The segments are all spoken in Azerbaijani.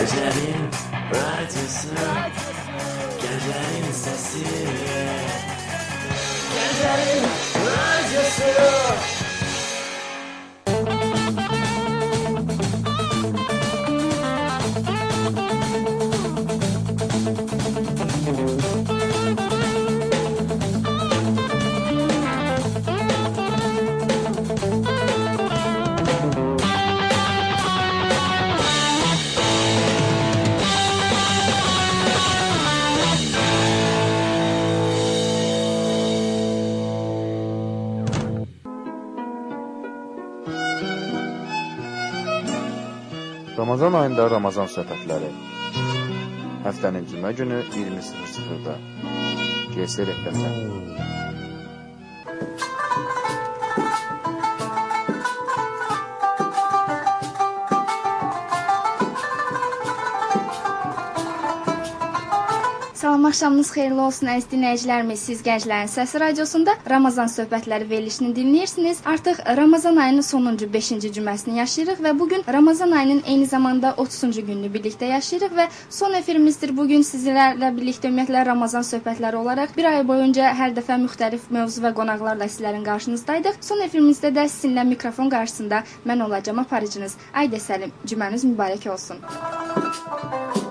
Kajarin radyosu Kajarin sesi Kajarin radyosu Ramazan ayında Ramazan söhbətləri. Həftənin cümə günü 20:00-da. GS rəhbərlər. Salam axşamınız xeyirli olsun əziz dinləyicilərimiz. Siz Gənclərin Səsi radiosunda Ramazan söhbətləri verilişini dinləyirsiniz. Artıq Ramazan ayının sonuncu 5-ci cüməsini yaşayırıq və bu gün Ramazan ayının eyni zamanda 30-cu gününü birlikdə yaşayırıq və son efirimizdir. Bu gün sizlərlə birlikdə ümumiyyətlə Ramazan söhbətləri olaraq bir ay boyunca hər dəfə müxtəlif mövzu və qonaqlarla sizlərin qarşınızdaydıq. Son efirimizdə də sizinlə mikrofon qarşısında mən olacağam aparıcınız. Aydə Səlim, cüməniz mübarək olsun.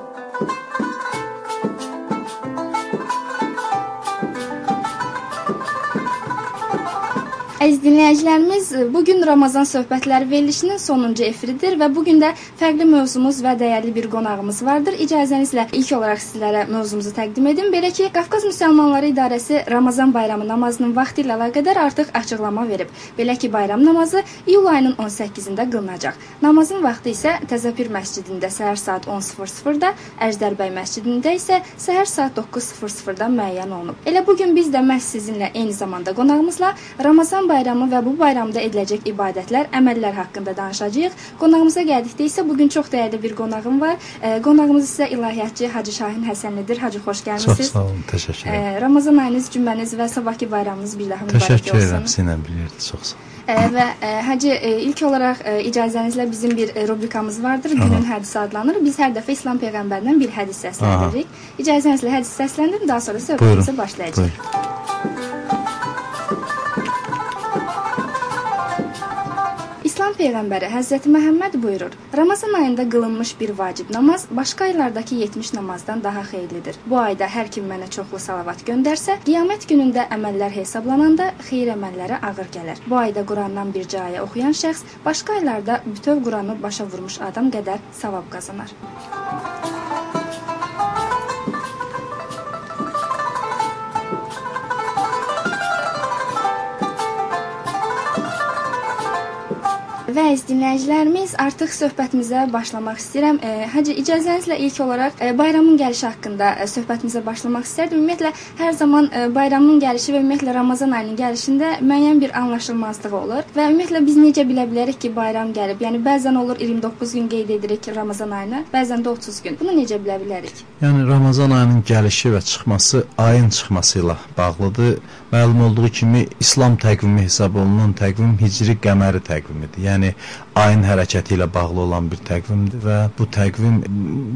Əziz dinləyicilərimiz, bu gün Ramazan söhbətləri verilişinin sonuncu efiridir və bu gün də fərqli mövzumuz və dəyərli bir qonağımız vardır. İcazənizlə ilk olaraq sizlərə mövzumuzu təqdim edim. Belə ki, Qafqaz Müsəlmanları İdarəsi Ramazan bayramı namazının vaxtı ilə əlaqədar artıq açıqlama verib. Belə ki, bayram namazı iyul ayının 18-də qılınacaq. Namazın vaxtı isə Təzəpir məscidində səhər saat 10:00-da, Əjdərbəy məscidində isə səhər saat 9:00-da müəyyən olunub. Elə bu gün biz də məhz sizinlə eyni zamanda qonağımızla Ramazan bayramı və bu bayramda ediləcək ibadətlər, əməllər haqqında danışacağıq. Qonağımıza gəldikdə isə bu gün çox dəyərli bir qonağım var. E, qonağımız isə ilahiyyatçı Hacı Şahin Həsənlidir. Hacı xoş gəlmisiniz. Çox sağ olun, təşəkkür edirəm. E, Ramazan ayınız, cümləniz və sabahkı bayramınız bir daha mübarək Təşəkkür olsun. edirəm, sizlə bilirdi, çox sağ olun. E, və e, Hacı e, ilk olaraq e, icazənizlə bizim bir e, rubrikamız vardır. Günün hədisi adlanır. Biz hər dəfə İslam peyğəmbərindən bir hədis səsləndiririk. İcazənizlə hədis səsləndirin, daha sonra söhbətimizə başlayacağıq. Buyurun. Peyğəmbəri Həzrəti Məhəmməd buyurur: Ramazan ayında qılınmış bir vacib namaz başqa aylardakı 70 namazdan daha xeyirlidir. Bu ayda hər kim mənə çoxlu salavat göndərsə, qiyamət günündə əməllər hesablananda xeyir əməlləri ağır gələr. Bu ayda Qurandan bir ayə oxuyan şəxs başqa aylarda bütöv Quranı başa vurmuş adam qədər savab qazanar. Və əziz dinləyicilərimiz, artıq söhbətimizə başlamaq istəyirəm. E, Hacı icazənizlə ilk olaraq e, bayramın gəlişi haqqında e, söhbətimizə başlamaq istərdim. Ümumiyyətlə hər zaman e, bayramın gəlişi və ümumiyyətlə Ramazan ayının gəlişində müəyyən bir anlaşılmazlıq olur və ümumiyyətlə biz necə bilə bilərik ki, bayram gəlib? Yəni bəzən olur 29 gün qeyd edirik Ramazan ayını, bəzən də 30 gün. Bunu necə bilə bilərik? Yəni Ramazan ayının gəlişi və çıxması ayın çıxması ilə bağlıdır. Məlum olduğu kimi İslam təqvimi hesab olunan təqvim hicri qəməri təqvimidir. Yəni ayın hərəkəti ilə bağlı olan bir təqvimdir və bu təqvim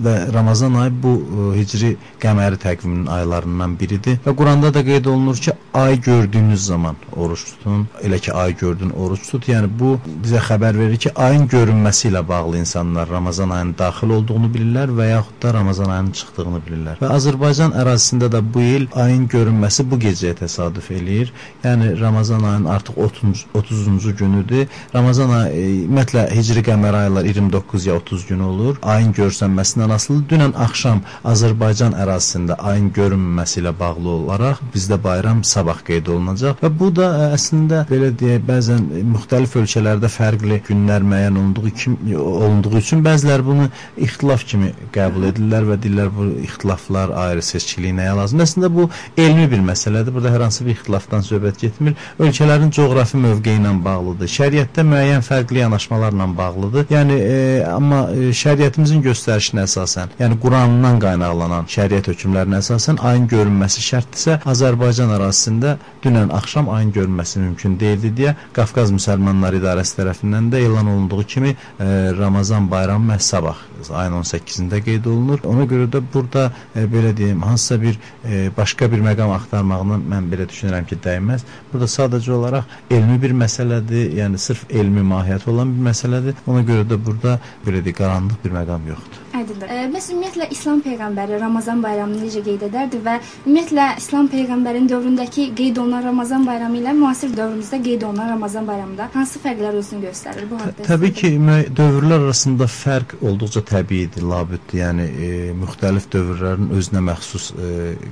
və Ramazan ayı bu ə, hicri qəməri təqviminin aylarından biridir və Quranda da qeyd olunur ki, ay gördüyünüz zaman oruç tutun. Elə ki ay gördün, oruç tut. Yəni bu bizə xəbər verir ki, ayın görünməsi ilə bağlı insanlar Ramazan ayının daxil olduğunu bilirlər və yaxud da Ramazan ayının çıxdığını bilirlər. Və Azərbaycan ərazisində də bu il ayın görünməsi bu gecəyə təsadüf eləyir. Yəni Ramazan ayının artıq 30 30-cu günüdür. Ramazan ayı e, ümumiyyətlə hicri qəmər aylar 29 ya 30 gün olur. Ayın görsənməsindən asılı. Dünən axşam Azərbaycan ərazisində ayın görünməməsi ilə bağlı olaraq bizdə bayram sabah qeyd olunacaq və bu da ə, əslində belə deyək, bəzən müxtəlif ölkələrdə fərqli günlər müəyyən olunduğu kimi olunduğu üçün bəziləri bunu ixtilaf kimi qəbul edirlər və deyirlər bu ixtilaflar ayrı seçkiliyi nəyə lazımdır? Əslində bu elmi bir məsələdir. Burada hər hansı bir ixtilafdan söhbət getmir. Ölkələrin coğrafi mövqeyi ilə bağlıdır. Şəriətdə müəyyən fərqli yanaşma anlaşmalarla bağlıdır. Yəni e, amma e, şəriətimizin göstərişinə əsasən, yəni Qurandan qaynaqlanan şəriət hökmlərinə əsasən ayın görünməsi şərtdirsə, Azərbaycan ərazisində dünən axşam ayın görünməsi mümkün deyildi deyə Qafqaz Müsəlmanları İdarəsi tərəfindən də elan olunduğu kimi e, Ramazan bayramı məhz sabah ayın 18-də qeyd olunur. Ona görə də burada e, belə deyim, hansısa bir e, başqa bir məqam axtarmağına mən belə düşünürəm ki, dəyməz. Burada sadəcə olaraq elmi bir məsələdir, yəni sırf elmi mahiyyəti olan bir məsələdir. Ona görə də burada belə deyim, qaranlıq bir məqam yoxdur. Aydındır. E, bəs ümumiyyətlə İslam peyğəmbəri Ramazan bayramını necə qeyd edərdi və ümumiyyətlə İslam peyğəmbərinin dövründəki qeyd olunan Ramazan bayramı ilə müasir dövrümüzdə qeyd olunan Ramazan bayramında hansı fərqlər özünü göstərir bu haqqda? Təbii ki, dövrlər arasında fərq olduqca təbiidir, labüddür. Yəni e, müxtəlif dövrlərin özünə məxsus e,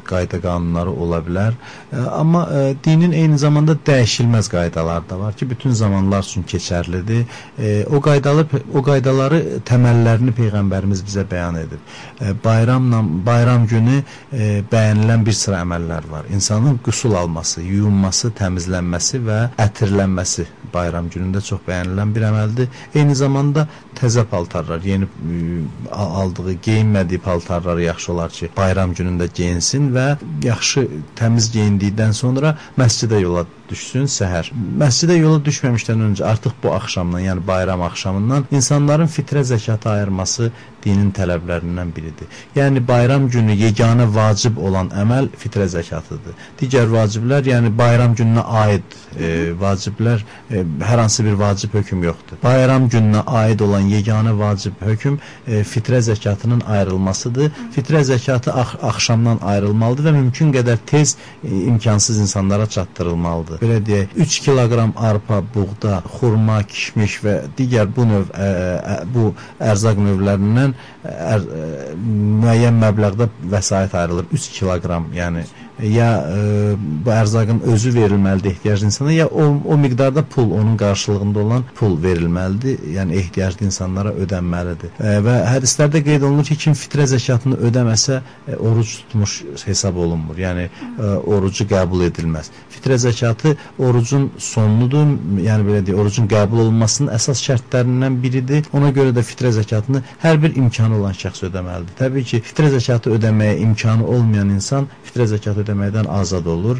qayda-qanunları ola bilər. E, amma e, dinin eyni zamanda dəyişilməz qaydaları da var ki, bütün zamanlar üçün keçərlidir. E, o qaydaları o qaydaları təməllərini peyğəmbərimiz bizə bəyan edib. E, bayramla bayram günü e, bəyənilən bir sıra əməllər var. İnsanın qüsul alması, yuyunması, təmizlənməsi və ətirlənməsi bayram günündə çox bəyənilən bir əməldir. Eyni zamanda təzə paltarlar, yeni e, aldığı, geyinmədiyi paltarları yaxşı olar ki, bayram günündə geyinsin və yaxşı təmiz geyindikdən sonra məscidə yola düşsün səhər. Məscidə yola düşməmişdən öncə artıq bu axşamdan, yəni bayram axşamından insanların fitrə zəkatı ayırması dinin tələblərindən biridir. Yəni bayram günü yeganə vacib olan əməl fitrə zəkatıdır. Digər vaciblər, yəni bayram gününə aid e, vaciblər e, hər hansı bir vacib hökm yoxdur. Bayram gününə aid olan yeganə vacib hökm e, fitrə zəkatının ayrılmasıdır. Fitrə zəkatı ax axşamdan ayrılmalıdır və mümkün qədər tez e, imkansız insanlara çatdırılmalıdır belə deyək, 3 kiloqram arpa, buğda, xurma, kişmiş və digər bu növ ə, ə, bu ərzaq növlərindən ər, ə, müəyyən məbləğdə vəsait ayrılır. 3 kiloqram, yəni ya e, bu ərzaqın özü verilməlidir ehtiyaclı insana ya o, o miqdarda pul onun qarşılığında olan pul verilməlidir. Yəni ehtiyaclı insanlara ödənməlidir. E, və hədislərdə qeyd olunur ki, kim fitrə zəkatını ödəməsə e, oruc tutmuş hesab olunmur. Yəni e, orucu qəbul edilməz. Fitrə zəkatı orucun sonudur. Yəni belə deyək, orucun qəbul olunmasının əsas şərtlərindən biridir. Ona görə də fitrə zəkatını hər bir imkanı olan şəxs ödəməlidir. Təbii ki, fitrə zəkatı ödəməyə imkanı olmayan insan fitrə zəkatı ödəməkdən azad olur.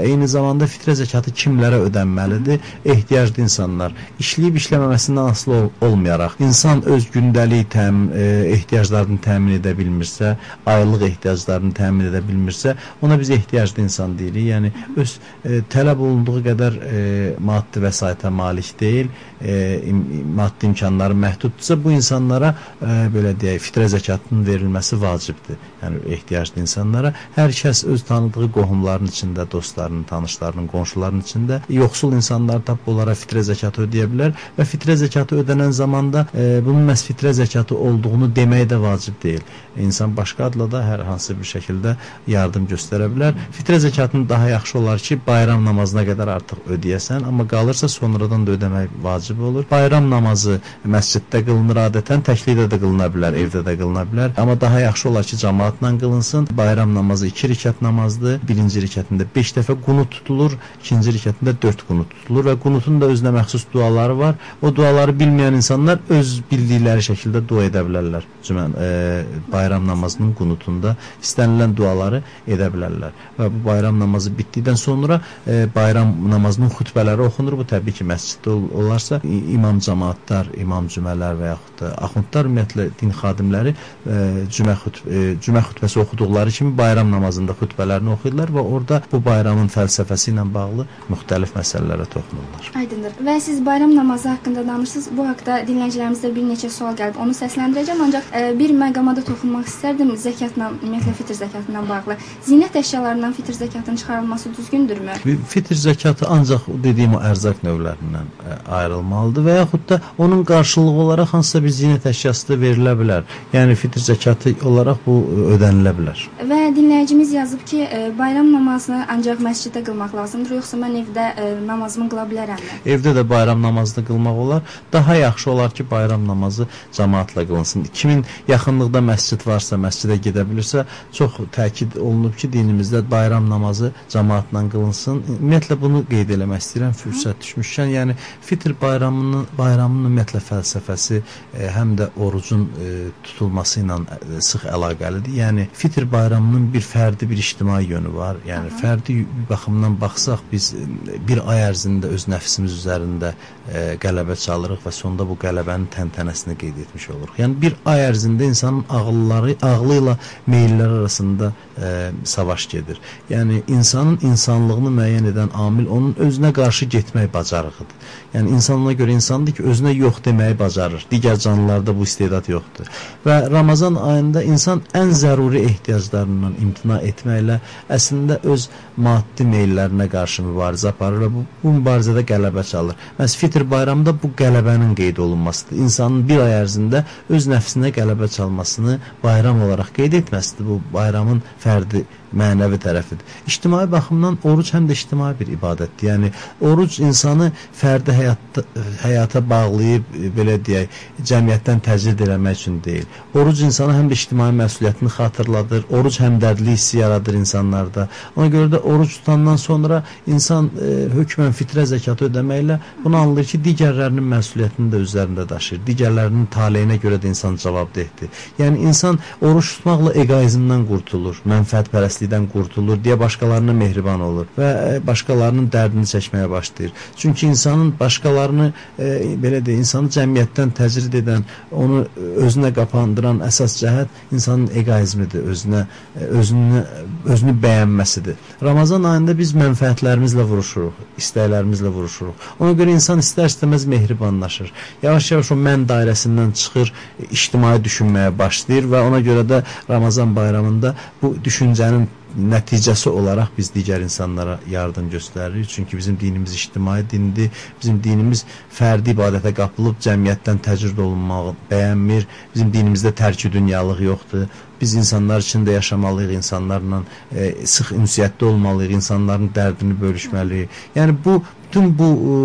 Eyni zamanda fitrə zəkatı kimlərə ödənməlidir? Ehtiyaclı insanlar. İşləyib işləməməsindən asılı ol olmayaraq, insan öz gündəlik təm e, ehtiyaclarını təmin edə bilmirsə, aylıq ehtiyaclarını təmin edə bilmirsə, ona biz ehtiyaclı insan deyirik. Yəni öz e, tələb olunduğu qədər e, maddi vəsaitə malik deyil, e, im maddi imkanları məhduddursa, bu insanlara e, belə deyək, fitrə zəkatının verilməsi vacibdir. Yəni ehtiyaclı insanlara hər kəs öz tanı tanıdığı qohumların içində, dostlarının, tanışlarının, qonşularının içində yoxsul insanlar tap onlara fitrə zəkatı ödəyə bilər və fitrə zəkatı ödənən zamanda e, bunun məhz fitrə zəkatı olduğunu demək də vacib deyil. İnsan başqa adla da hər hansı bir şəkildə yardım göstərə bilər. Fitrə zəkatını daha yaxşı olar ki, bayram namazına qədər artıq ödəyəsən, amma qalırsa sonradan da ödəmək vacib olur. Bayram namazı məsciddə qılınır adətən, təklikdə də qılına bilər, evdə də qılına bilər. Amma daha yaxşı olar ki, cəmaatla qılınsın. Bayram namazı 2 rəkat namaz namazdır. Birinci rəkətində 5 dəfə qunut tutulur, ikinci rəkətində 4 qunut tutulur və qunutun da özünə məxsus duaları var. O duaları bilməyən insanlar öz bildikləri şəkildə dua edə bilərlər. Cümən e, bayram namazının qunutunda istənilən duaları edə bilərlər. Və bu bayram namazı bitdikdən sonra e, bayram namazının xutbələri oxunur. Bu təbii ki, məsciddə ol olarsa imam cəmaatlar, imam cümələr və yaxud da axundlar ümumiyyətlə din xadimləri e, cümə xütbə e, cümə xutbəsi oxuduqları kimi bayram namazında xutbələr kitablarını oxuyurlar və orada bu bayramın fəlsəfəsi ilə bağlı müxtəlif məsələlərə toxunurlar. Aydındır. Və siz bayram namazı haqqında danışırsınız. Bu haqqda dinləyicilərimizdə bir neçə sual gəlib. Onu səsləndirəcəm, ancaq ə, e, bir məqama da toxunmaq istərdim. Zəkatla, ümumiyyətlə fitr zəkatından bağlı. Zinət əşyalarından fitr zəkatının çıxarılması düzgündürmü? Fitr zəkatı ancaq dediyim o ərzaq növlərindən ə, e, ayrılmalıdır və yaxud da onun qarşılığı olaraq hansısa bir zinət əşyası da verilə bilər. Yəni fitr zəkatı olaraq bu ödənilə bilər. Və dinləyicimiz yazıb ki, Peki e, bayram namazını ancaq məsciddə qılmaq lazımdır, yoxsa mən evdə e, namazımı qıla bilərəmmi? Evdə də bayram namazını qılmaq olar. Daha yaxşı olar ki, bayram namazı cəmaatla qılınsın. Kimin yaxınlıqda məscid varsa, məscidə gedə bilirsə, çox təkid olunub ki, dinimizdə bayram namazı cəmaatla qılınsın. Ümumiyyətlə bunu qeyd eləmək istəyirəm fürsət düşmüşkən. Yəni fitr bayramının bayramının ümumiyyətlə fəlsəfəsi e, həm də orucun tutulması ilə sıx əlaqəlidir. Yəni fitr bayramının bir fərdi, bir ictimai yönü var. Yəni Aha. fərdi baxımdan baxsaq biz e, bir ay ərzində öz nəfsimiz üzərində e, qələbə çalırıq və sonda bu qələbənin təntənəsini qeyd etmiş oluruq. Yəni bir ay ərzində insanın ağılları, ağlı ilə meyllər arasında e, savaş gedir. Yəni insanın insanlığını müəyyən edən amil onun özünə qarşı getmək bacarığıdır. Yəni insan ona görə insandır ki, özünə yox deməyi bacarır. Digər canlılarda bu istedad yoxdur. Və Ramazan ayında insan ən zəruri ehtiyaclarından imtina etməklə əslində öz maddi meyllərinə qarşı mübarizə aparır və bu, bu mübarizədə qələbə çalır. Məs fitr bayramında bu qələbənin qeyd olunmasıdır. İnsanın bir ay ərzində öz nəfsinə qələbə çalmasını bayram olaraq qeyd etməsidir. Bu bayramın fərdi mənəvi tərəfidir. İctimai baxımdan oruc həm də ictimai bir ibadətdir. Yəni oruc insanı fərdi həyatda həyata bağlayıb belə deyək, cəmiyyətdən təcrid eləmək üçün deyil. Oruc insana həm də ictimai məsuliyyətini xatırladır. Oruc həmdərdlik hissi yaradır insanlarda. Ona görə də oruc tutandan sonra insan e, hökmən fitrə zəkatı ödəməklə bunu anlayır ki, digərlərinin məsuliyyətini də üzərində daşıyır. Digərlərinin taleyinə görə də insan cavabdehdir. Yəni insan oruc tutmaqla egoizmdən qurtulur, mənfəətpərəst pislikdən qurtulur, deyə başqalarına mehriban olur və e, başqalarının dərdini çəkməyə başlayır. Çünki insanın başqalarını e, belə deyə insanı cəmiyyətdən təcrid edən, onu özünə qapandıran əsas cəhət insanın egoizmidir, özünə e, özünü özünü bəyənməsidir. Ramazan ayında biz mənfəətlərimizlə vuruşuruq, istəklərimizlə vuruşuruq. Ona görə insan istər-istəməz mehribanlaşır. Yavaş-yavaş o mən dairəsindən çıxır, ictimai düşünməyə başlayır və ona görə də Ramazan bayramında bu düşüncənin nəticəsi olaraq biz digər insanlara yardım göstəririk. Çünki bizim dinimiz ictimai dindir. Bizim dinimiz fərdi ibadətə qapılıb cəmiyyətdən təcrid olunmağı bəyənmir. Bizim dinimizdə tərki dünyalıq yoxdur. Biz insanlar içində yaşamalıyıq, insanlarla e, sıx ünsiyyətdə olmalıyıq, insanların dərdini bölüşməliyik. Yəni bu bütün bu e,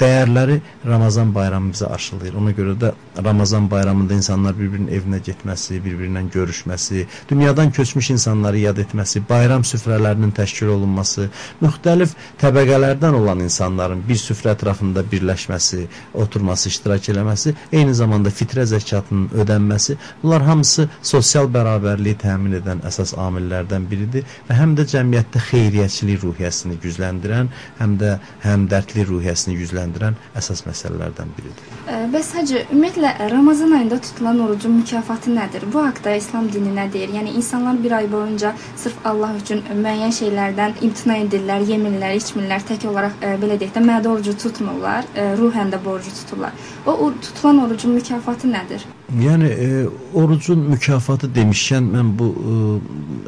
dəyərləri Ramazan bayramı bizə aşılayır. Ona görə də Ramazan bayramında insanlar bir-birinin evinə getməsi, bir-birindən görüşməsi, dünyadan köçmüş insanları yad etməsi, bayram süfrələrinin təşkil olunması, müxtəlif təbəqələrdən olan insanların bir süfrə ətrafında birləşməsi, oturması, iştirak eləməsi, eyni zamanda fitrə zəkatının ödənməsi, bunlar hamısı sosial bərabərliyi təmin edən əsas amillərdən biridir və həm də cəmiyyətdə xeyriyyəçilik ruhiyyəsini gücləndirən, həm də həmdərdlik ruhiyyəsini gücləndirən əsas məsələlərdən biridir. Bəs hacı, ümumiyyətlə Ramazan ayında tutulan orucun mükafatı nədir? Bu haqqda İslam dini nə deyir? Yəni insanlar bir ay boyunca sırf Allah üçün müəyyən şeylərdən imtina edirlər, yemirlər, içmirlər, tək olaraq ə, belə deyək də mədə orucu tutmurlar, ə, ruhən də borcu tuturlar. O tutulan orucun mükafatı nədir? Yəni e, orucun mükafatı demişkən mən bu e,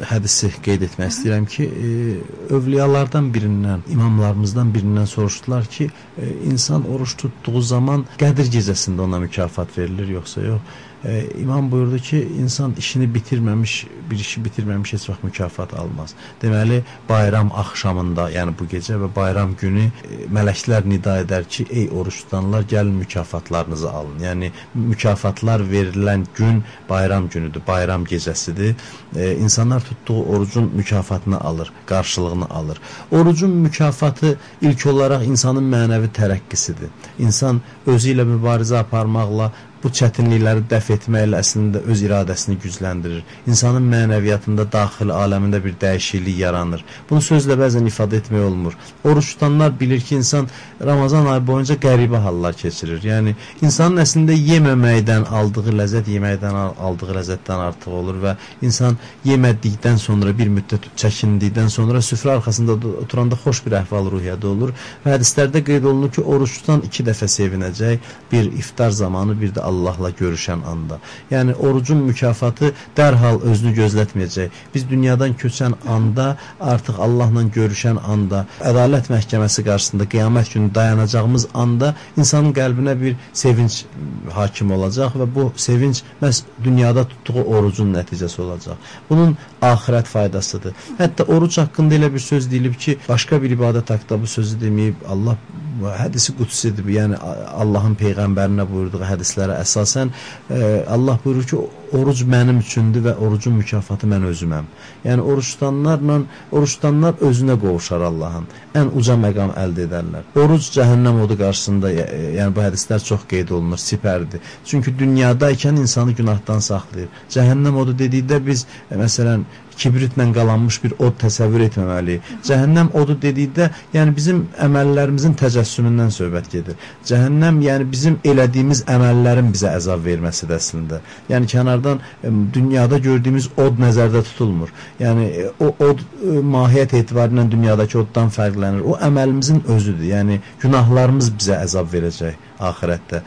hədisi qeyd etmək istəyirəm ki, e, övliyalardan birindən, imamlarımızdan birindən soruşdular ki, e, insan oruç tutduğu zaman Qədir gecəsində ona mükafat verilir yoxsa yox? E, imam buyurdu ki, insan işini bitirməmiş, bir işi bitirməmiş heç vaxt mükafat almaz. Deməli, bayram axşamında, yəni bu gecə və bayram günü e, mələklər nida edər ki, ey oruç tutanlar, gəlin mükafatlarınızı alın. Yəni mükafatlar verilən gün bayram günüdür, bayram gecəsidir. E, insanlar tutduğu orucun mükafatını alır, qarşılığını alır. Orucun mükafatı ilk olaraq insanın mənəvi tərəqqisidir. İnsan özü ilə mübarizə aparmaqla bu çətinlikləri dəf etməklə əslində öz iradəsini gücləndirir. İnsanın mənəviyyatında, daxili aləmində bir dəyişiklik yaranır. Bunu sözlə bəzən ifadə etmək olmur. Oruç tutanlar bilir ki, insan Ramazan ayı boyunca qəribə hallar keçirir. Yəni insanın əslində yeməməkdən aldığı ləzzət yeməkdən aldığı ləzzətdən artıq olur və insan yemədikdən sonra bir müddət çəkindikdən sonra süfrə arxasında oturanda xoş bir əhval-ruhiyyədə olur və hədislərdə qeyd olunur ki, oruç tutan iki dəfə sevinəcək, bir iftar zamanı, bir də Allahla görüşən anda. Yəni orucun mükafatı dərhal özünü gözlətməyəcək. Biz dünyadan köçən anda, artıq Allahla görüşən anda, ədalət məhkəməsi qarşısında qiyamət günü dayanacağımız anda insanın qəlbinə bir sevinç hakim olacaq və bu sevinc məhz dünyada tutduğu orucun nəticəsi olacaq. Bunun axirət faydasıdır. Hətta oruc haqqında elə bir söz deyilib ki, başqa bir ibadət haqqında bu sözü deməyib Allah hədisi qudsidir. Yəni Allahın peyğəmbərinə buyurduğu hədislərə əsasən e, Allah buyurur oruc mənim üçündür və orucun mükafatı mən özüməm. Yəni oruç tutanlarla oruç tutanlar özünə qovuşar Allahın. Ən uca məqam əldə edərlər. Oruc cəhənnəm odu qarşısında yəni bu hədislər çox qeyd olunur, sipərdir. Çünki dünyada ikən insanı günahdan saxlayır. Cəhənnəm odu dedikdə biz e, məsələn kibritlə qalanmış bir od təsəvvür etməməliyik. Cəhənnəm odu dedikdə, yəni bizim əməllərimizin təcəssümündən söhbət gedir. Cəhənnəm yəni bizim elədiyimiz əməllərin bizə əzab verməsidir əslində. Yəni kənardan ə, dünyada gördüyümüz od nəzərdə tutulmur. Yəni o od ə, mahiyyət etibarilə dünyadakı oddan fərqlənir. O əməlimizin özüdür. Yəni günahlarımız bizə əzab verəcək axirətdə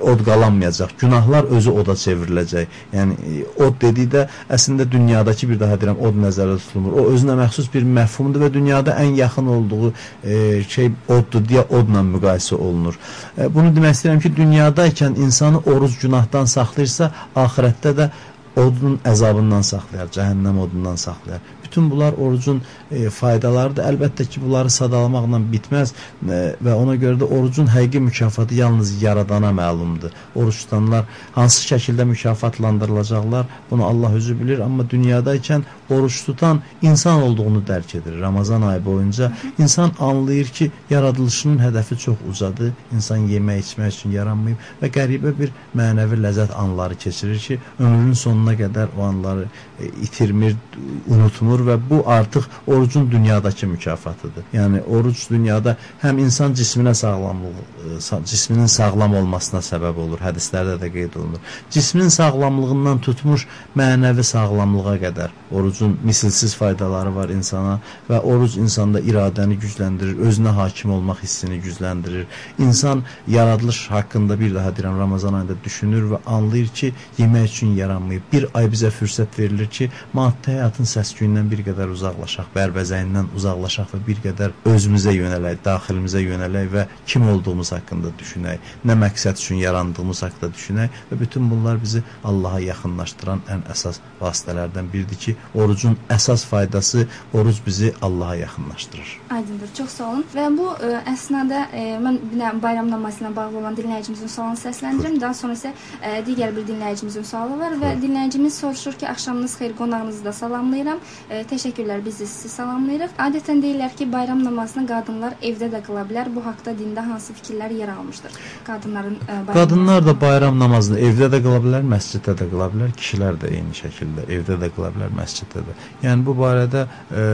od qalanmayacaq. Günahlar özü oda çevriləcək. Yəni od dedikdə əslində dünyadakı bir daha deyirəm od nəzərdə tutulmur. O özünə məxsus bir məfhumdur və dünyada ən yaxın olduğu e, şey oddur deyə odla müqayisə olunur. E, bunu demək istəyirəm ki, dünyadaykən insanı oruc günahdan saxlayırsa, axirətdə də odun əzabından saxlayar, cəhənnəm odundan saxlayar. Bütün bunlar orucun e, faydalarıdır. Əlbəttə ki, bunları sadalamaqla bitməz e, və ona görə də orucun həqiqi mükafatı yalnız yaradana məlumdur. Oruç tutanlar hansı şəkildə mükafatlandırılacaqlar, bunu Allah özü bilir, amma dünyadaykən oruç tutan insan olduğunu dərk edir. Ramazan ayı boyunca insan anlayır ki, yaradılışının hədəfi çox ucadır. İnsan yemək, içmək üçün yaranmayıb və qəribə bir mənəvi ləzzət anları keçirir ki, ömrünün sonuna qədər o anları e, itirmir, unutmur və bu artıq orucun dünyadakı mükafatıdır. Yəni oruc dünyada həm insan cisminə sağlamlıq, e, cisminin sağlam olmasına səbəb olur. Hədislərdə də qeyd olunur. Cismin sağlamlığından tutmuş mənəvi sağlamlığa qədər orucun misilsiz faydaları var insana və oruc insanda iradəni gücləndirir, özünə hakim olmaq hissini gücləndirir. İnsan yaradılış haqqında bir daha deyirəm Ramazan ayında düşünür və anlayır ki, yemək üçün yaranmayıb. Bir ay bizə fürsət verilir ki, maddi həyatın səs-küyündən bir qədər uzaqlaşaq, bərbəzəyindən uzaqlaşaq və bir qədər özümüzə yönələk, daxilimizə yönələk və kim olduğumuz haqqında düşünək, nə məqsəd üçün yarandığımız haqqında düşünək və bütün bunlar bizi Allaha yaxınlaşdıran ən əsas vasitələrdən biridir ki, orucun əsas faydası oruc bizi Allaha yaxınlaşdırır. Aydındır. Çox sağ olun. Və bu ə, əsnada ə, mən bir bayram namazı ilə bağlı olan dinləyicimizin sualını səsləndirim. Daha sonra isə ə, digər bir dinləyicimizin sualı var və dinləyicimiz soruşur ki, axşamınız xeyir, qonağınızı da salamlayıram. Ə, təşəkkürlər, biz də sizi salamlayırıq. Adətən deyirlər ki, bayram namazını qadınlar evdə də qıla bilər. Bu haqqda dində hansı fikirlər yer almışdır? Qadınların ə, bayram Qadınlar da bayram namazını evdə də qıla bilər, məsciddə də qıla bilər, kişilər də eyni şəkildə evdə də qıla bilər, məsciddə də. Yəni bu barədə ə,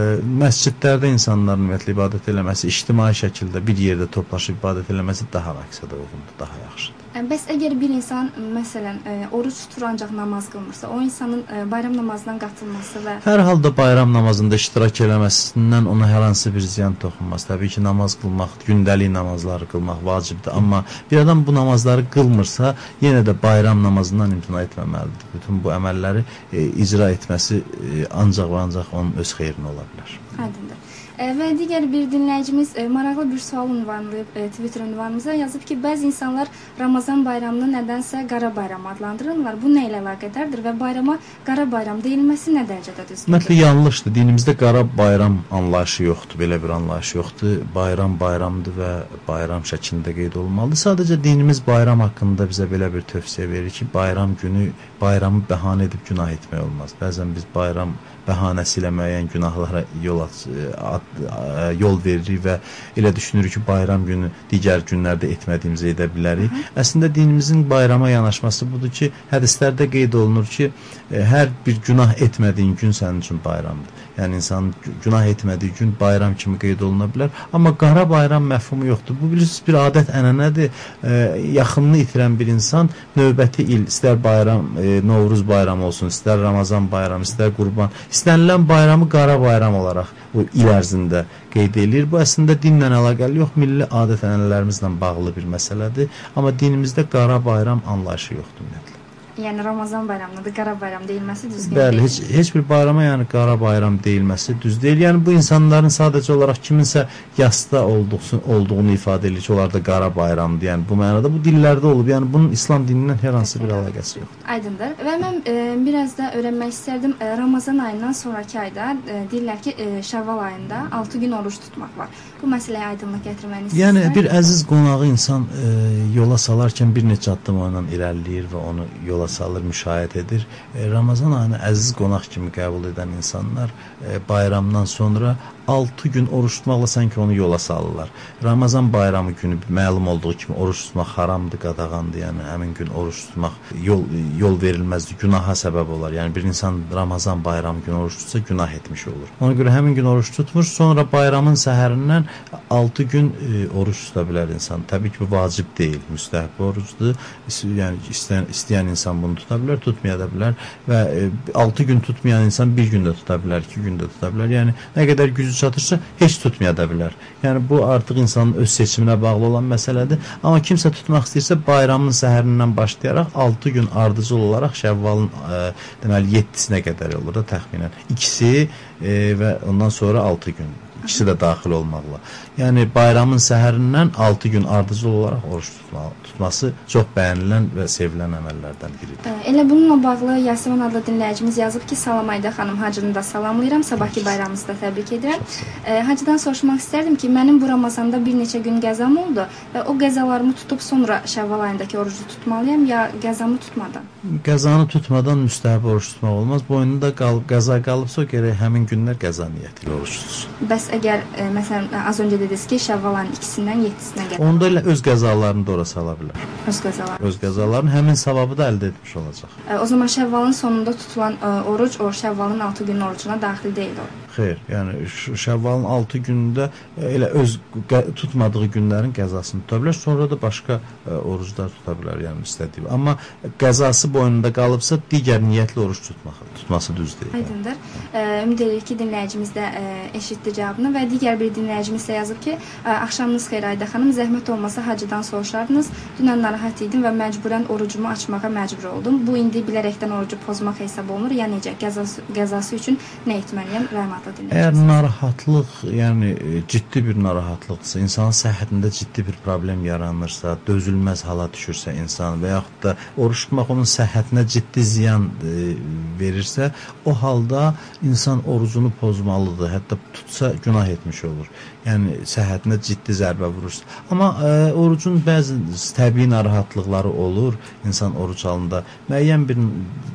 məscidlərdə insanların ümumiyyətlə ibadət eləməsi, ictimai şəkildə bir yerdə toplaşıb ibadət eləməsi daha məqsədə uyğundur, daha yaxşıdır. Bəs əgər bir insan məsələn ə, oruç tutur ancaq namaz qılmırsa, o insanın bayram namazına qatılması və Hər halda bayram namazında iştirak eləməsindən ona hər hansı bir ziyan toxunmaz. Təbii ki, namaz qılmaq, gündəlik namazları qılmaq vacibdir, amma bir adam bu namazları qılmırsa, yenə də bayram namazından imtina etməməlidir. Bütün bu əməlləri e, icra etməsi e, ancaq və ancaq onun öz xeyrinə ola bilər. aydındır. Və digər bir dinləyicimiz ə, maraqlı bir sual ünvanlayıb ə, Twitter ünvanımıza yazıb ki, bəzi insanlar Ramazan bayramını nədənsə qara bayram adlandırırlar. Bu nə ilə əlaqədardır və bayrama qara bayram deyilməsi nə dərəcədə düzgündür? Ümumiyyətlə yanlışdır. Dinimizdə qara bayram anlayışı yoxdur, belə bir anlayış yoxdur. Bayram bayramdır və bayram şəklində qeyd olunmalıdır. Sadəcə dinimiz bayram haqqında bizə belə bir tövsiyə verir ki, bayram günü bayramı bəhanə edib günah etmək olmaz. Bəzən biz bayram bəhanəsi ilə müəyyən günahlara yol aç, ad, yol veririk və elə düşünürük ki, bayram günü digər günlərdə etmədiyimizi edə bilərik. Hı -hı. Əslində dinimizin bayrama yanaşması budur ki, hədislərdə qeyd olunur ki, hər bir günah etmədiyin gün sənin üçün bayramdır. Yəni insan günah etmədiyi gün bayram kimi qeyd oluna bilər. Amma qara bayram məfhumu yoxdur. Bu bilirsiniz bir adət ənənədir. E, yaxınını itirən bir insan növbəti il istər bayram, e, Novruz bayramı olsun, istər Ramazan bayramı, istər Qurban, istənilən bayramı qara bayram olaraq bu il ərzində qeyd eləyir. Bu əslində dinlə əlaqəli yox, milli adət-ənənələrimizlə bağlı bir məsələdir. Amma dinimizdə qara bayram anlayışı yoxdur ümumiyyətlə. Yəni Ramazan bayramına da qara bayram deyilməsi düzgün Bəli, deyil. heç heç bir bayrama yəni qara bayram deyilməsi düz deyil. Yəni bu insanların sadəcə olaraq kiminsə yasda olduğunu, olduğunu ifadə edir ki, onlar da qara bayramdır. Yəni bu mənada bu dillərdə olub. Yəni bunun İslam dinindən hər hansı bir əlaqəsi yoxdur. Aydındır. Və mən e, biraz da öyrənmək istərdim. E, Ramazan ayından sonrakı ayda e, deyirlər ki, e, Şəvval ayında 6 gün oruç tutmaq var. Bu məsələyə aydınlıq gətirməni istəyirəm. Yəni bir əziz qonağı insan e, yola salarkən bir neçə addım onunla irəliləyir və onu yola salır, müşahidə edir. E, Ramazan ayını əziz qonaq kimi qəbul edən insanlar e, bayramdan sonra 6 gün oruç tutmaqla sanki onu yola salırlar. Ramazan bayramı günü məlum olduğu kimi oruç tutmaq haramdır, qadağandır. Yəni həmin gün oruç tutmaq yol yol verilməzdir, günaha səbəb olar. Yəni bir insan Ramazan bayramı günü oruç tutsa günah etmiş olur. Ona görə həmin gün oruç tutmur, sonra bayramın səhərindən 6 gün e, oruç tuta bilər insan. Təbii ki, bu vacib deyil, müstəhəb orucdur. Yəni istəyən istəyən insan bunu tuta bilər, tutmaya da bilər və e, 6 gün tutmayan insan bir gün də tuta bilər, 2 gün də tuta bilər. Yəni nə qədər gücü çatırsa heç tutmaya da bilər. Yəni bu artıq insanın öz seçiminə bağlı olan məsələdir. Amma kimsə tutmaq istəyirsə bayramın səhərindən başlayaraq 6 gün ardıcıl olaraq Şəvvalın ə, deməli 7-sinə qədər olur da təxminən. İkisi e, və ondan sonra 6 gün. İkisi də daxil olmaqla. Yəni bayramın səhərindən 6 gün ardıcıl olaraq oruç tutma, tutması çox bəyənilən və sevilən əməllərdən biridir. Elə bununla bağlı Yasmin adlı dinləyicimiz yazıb ki, Salam Ayda xanım Hacını da salamlayıram. Sabahki bayramınızı da təbrik edirəm. E, Hacıdan soruşmaq istərdim ki, mənim bu Ramazanda bir neçə gün qəzam oldu və o qəzalarımı tutub sonra Şəvval ayındakı orucu tutmalıyam ya qəzamı tutmadan? Qəzanı tutmadan müstəhəb oruç tutmaq olmaz. Boynunda qalıb qəza qalıbsa gərək həmin günlər qəza niyyəti ilə oruç tutsun. Bəs əgər e, məsələn az öncə dediniz ki, Şəvval ayının 2-sindən 7-sinə qədər Onda elə öz qəzalarını da ora sala bilər. öz qəzalar. Öz qəzalarının həmin savabı da əldə etmiş olacaq. E, O zaman Şəvvalın sonunda tutulan e, oruc o Şəvvalın 6 günün orucuna daxil deyil o. Xeyr, yəni Şəvvalın 6 günündə e, elə öz tutmadığı günlərin qəzasını tuta bilər, sonra da başqa ə, oruclar tuta bilər, yəni istədiyi. Amma qəzası boynunda qalıbsa digər niyyətlə oruç tutmaq, tutması düz deyil. Aydındır. E, ümid edirik ki, dinləyicimiz də e, eşitdi cavabını və digər bir dinləyicimiz də yazıb ki, e, axşamınız xeyir Ayda xanım, zəhmət olmasa hacıdan soruşardınız. Dünən narahat idim və məcburən orucumu açmağa məcbur oldum. Bu indi bilərəkdən orucu pozmaq hesab olunur, ya necə? Qəzası, qəzası üçün nə etməliyəm? Rəhmətli Əgər dinləyicimiz. narahatlıq, yəni e, ciddi bir narahatlıqsa, insanın səhhətində ciddi bir problem yaranırsa, dözülməz hala düşürsə insan və yaxud da oruç tutmaq onun səhhətinə ciddi ziyan e, verirsə, o halda insan orucunu pozmalıdır. Hətta tutsa günah etmiş olur. Yəni səhhətinə ciddi zərbə vurursa. Amma ə, orucun bəzi təbii narahatlıqları olur. İnsan oruc halında müəyyən bir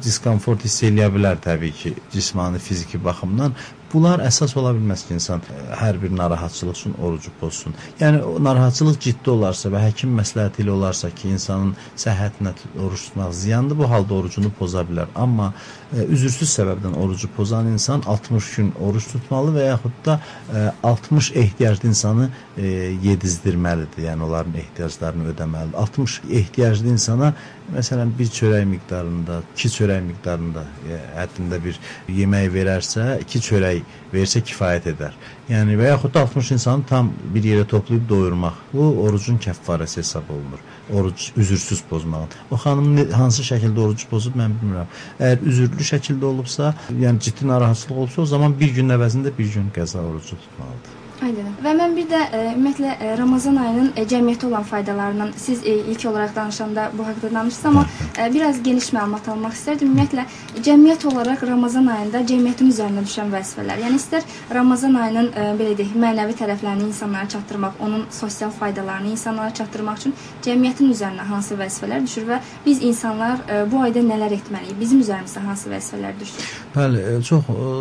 diskomfort hiss eləyə bilər təbii ki, cismani, fiziki baxımdan. Bunlar əsas ola bilməz ki, insan ə, hər bir narahatçılıq üçün orucu pozsun. Yəni narahatçılıq ciddi olarsa və həkim məsləhəti ilə olarsa ki, insanın səhhətinə oruç tutmaq ziyandır, bu halda orucunu poza bilər. Amma ə, üzürsüz səbəbdən orucu pozan insan 60 gün oruç tutmalı və yaxud da ə, 60 ehtiyaclı insanı ə, yedizdirməlidir. Yəni onların ehtiyaclarını ödəməlidir. 60 ehtiyaclı insana məsələn bir çörək miqdarında, 2 çörək miqdarında ə, həddində bir yemək verərsə, 2 çörək versə kifayət edər. Yəni və yaxud da 60 insanı tam bir yerə toplayıb doyurmaq. Bu orucun kəffarəsi hesab olunur. Oruc üzürsüz pozmağın. O xanım hansı şəkildə orucu pozub mən bilmirəm. Əgər üzürlü şəkildə olubsa, yəni ciddi narahatçılıq olsa, o zaman bir gün əvəzində bir gün qəza orucu tutmalıdır. Aydın. Və mən bir də e, ümumiyyətlə e, Ramazan ayının e, cəmiyyətə olan faydalarından siz e, ilk olaraq danışanda bu haqqda danışdınız, amma e, biraz geniş məlumat almaq istərdim. Ümumiyyətlə cəmiyyət olaraq Ramazan ayında cəmiyyətin üzərinə düşən vəzifələr. Yəni istər Ramazan ayının e, belə deyək, mənəvi tərəflərini insanlara çatdırmaq, onun sosial faydalarını insanlara çatdırmaq üçün cəmiyyətin üzərinə hansı vəzifələr düşür və biz insanlar e, bu ayda nələr etməliyik? Bizim üzərimizə hansı vəzifələr düşür? Bəli, çox e,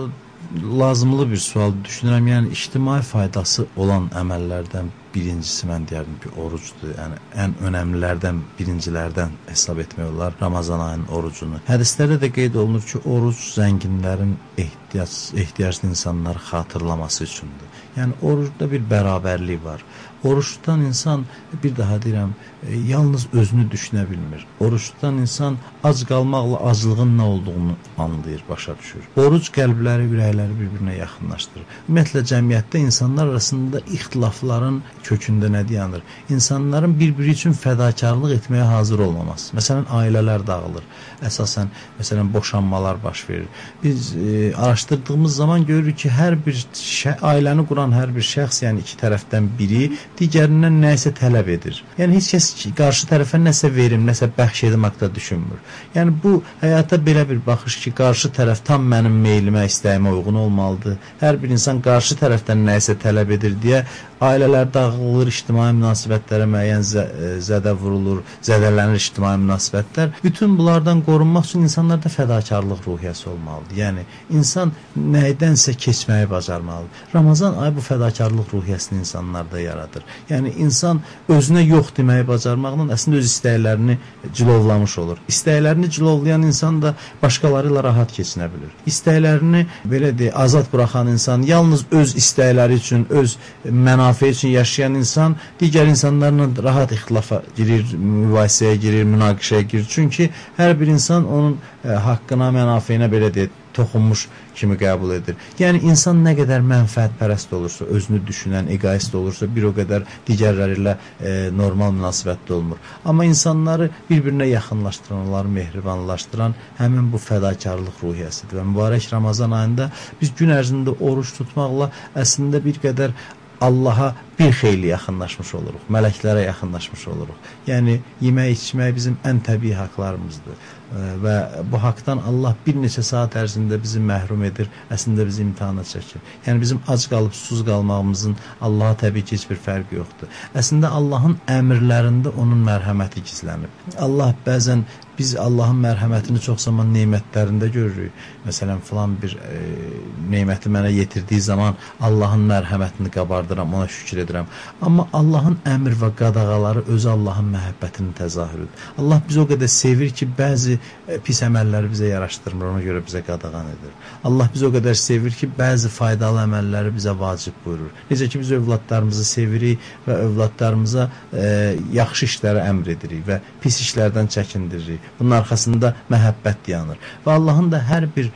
lazımlı bir sual düşünürəm. Yəni ictimai faydası olan əməllərdən birincisi mən deyərdim ki, orucdur. Yəni ən önəmlilərdən, birincilərdən hesab etmək olar Ramazan ayının orucunu. Hədislərdə də qeyd olunur ki, oruc zənginlərin ehtiyac ehtiyaclı insanları xatırlaması üçündür. Yəni orucda bir bərabərlik var. Oruç tutan insan bir daha deyirəm, e, yalnız özünü düşünə bilmir. Oruç tutan insan ac qalmaqla aclığın nə olduğunu anlayır, başa düşür. Oruc qəlbləri, ürəkləri bir-birinə yaxınlaşdırır. Ümumiyyətlə cəmiyyətdə insanlar arasında ixtilafların kökündə nə dayanır? İnsanların bir-biri üçün fədakarlıq etməyə hazır olmaması. Məsələn, ailələr dağılır. Əsasən, məsələn, boşanmalar baş verir. Biz e, araşdırdığımız zaman görürük ki, hər bir ailəni quran hər bir şəxs, yəni iki tərəfdən biri digərindən nəsə tələb edir. Yəni heç kəs qarşı tərəfə nəsə verim, nəsə bəxş edim haqqında düşünmür. Yəni bu həyata belə bir baxış ki, qarşı tərəf tam mənim meylimə, istəyimə uyğun olmalıdır. Hər bir insan qarşı tərəfdən nəsə tələb edir deyə ailələr dağılır, ictimai münasibətlərə müəyyən zə zədə vurulur, zədələnir ictimai münasibətlər. Bütün bunlardan qorunmaq üçün insanlarda fədakarlıq ruhiyyəsi olmalıdır. Yəni insan nədənsə keçməyi bacarmalıdır. Ramazan ayı bu fədakarlıq ruhiyyəsini insanlarda yaradır. Yəni insan özünə yox deməyi bacarmaqla əslində öz istəklərini cilovlamış olur. İstəklərini cilovlayan insan da başqaları ilə rahat keçinə bilir. İstəklərini belə deyə azad buraxan insan yalnız öz istəkləri üçün, öz məna münafiə üçün yaşayan insan digər insanlarla rahat ixtilafa girir, mübahisəyə girir, münaqişəyə girir. Çünki hər bir insan onun ə, e, haqqına, mənafeyinə belə deyək, toxunmuş kimi qəbul edir. Yəni insan nə qədər mənfəətpərəst olursa, özünü düşünən, egoist olursa, bir o qədər digərləri ilə e, normal münasibətdə olmur. Amma insanları bir-birinə yaxınlaşdıran, onları mehribanlaşdıran həmin bu fədakarlıq ruhiyyəsidir. Və mübarək Ramazan ayında biz gün ərzində oruç tutmaqla əslində bir qədər Allaha bir xeyli yaxınlaşmış oluruq, mələklərə yaxınlaşmış oluruq. Yəni yemək, içmək bizim ən təbii haqqlarımızdır və bu haqdan Allah bir neçə saat ərzində bizi məhrum edir, əslində bizi imtahana çəkir. Yəni bizim ac qalıb susuz qalmağımızın Allaha təbii ki, heç bir fərqi yoxdur. Əslində Allahın əmrlərində onun mərhəməti gizlənib. Allah bəzən biz Allahın mərhəmətini çox zaman nemətlərində görürük. Məsələn, filan bir e, neməti mənə yetirdiyi zaman Allahın mərhəmətini qabardıram, ona şükür edirəm. Amma Allahın əmr və qadağaları özü Allahın məhəbbətinin təzahürüdür. Allah bizi o qədər sevir ki, bəzi pis əməlləri bizə yaraşdırmır, ona görə bizə qadağan edir. Allah bizi o qədər sevir ki, bəzi faydalı əməlləri bizə vacib buyurur. Necə ki, biz övladlarımızı sevirik və övladlarımıza e, yaxşı işlərə əmr edirik və pis işlərdən çəkindiririk. Bunun arxasında məhəbbət dayanır. Və Allahın da hər bir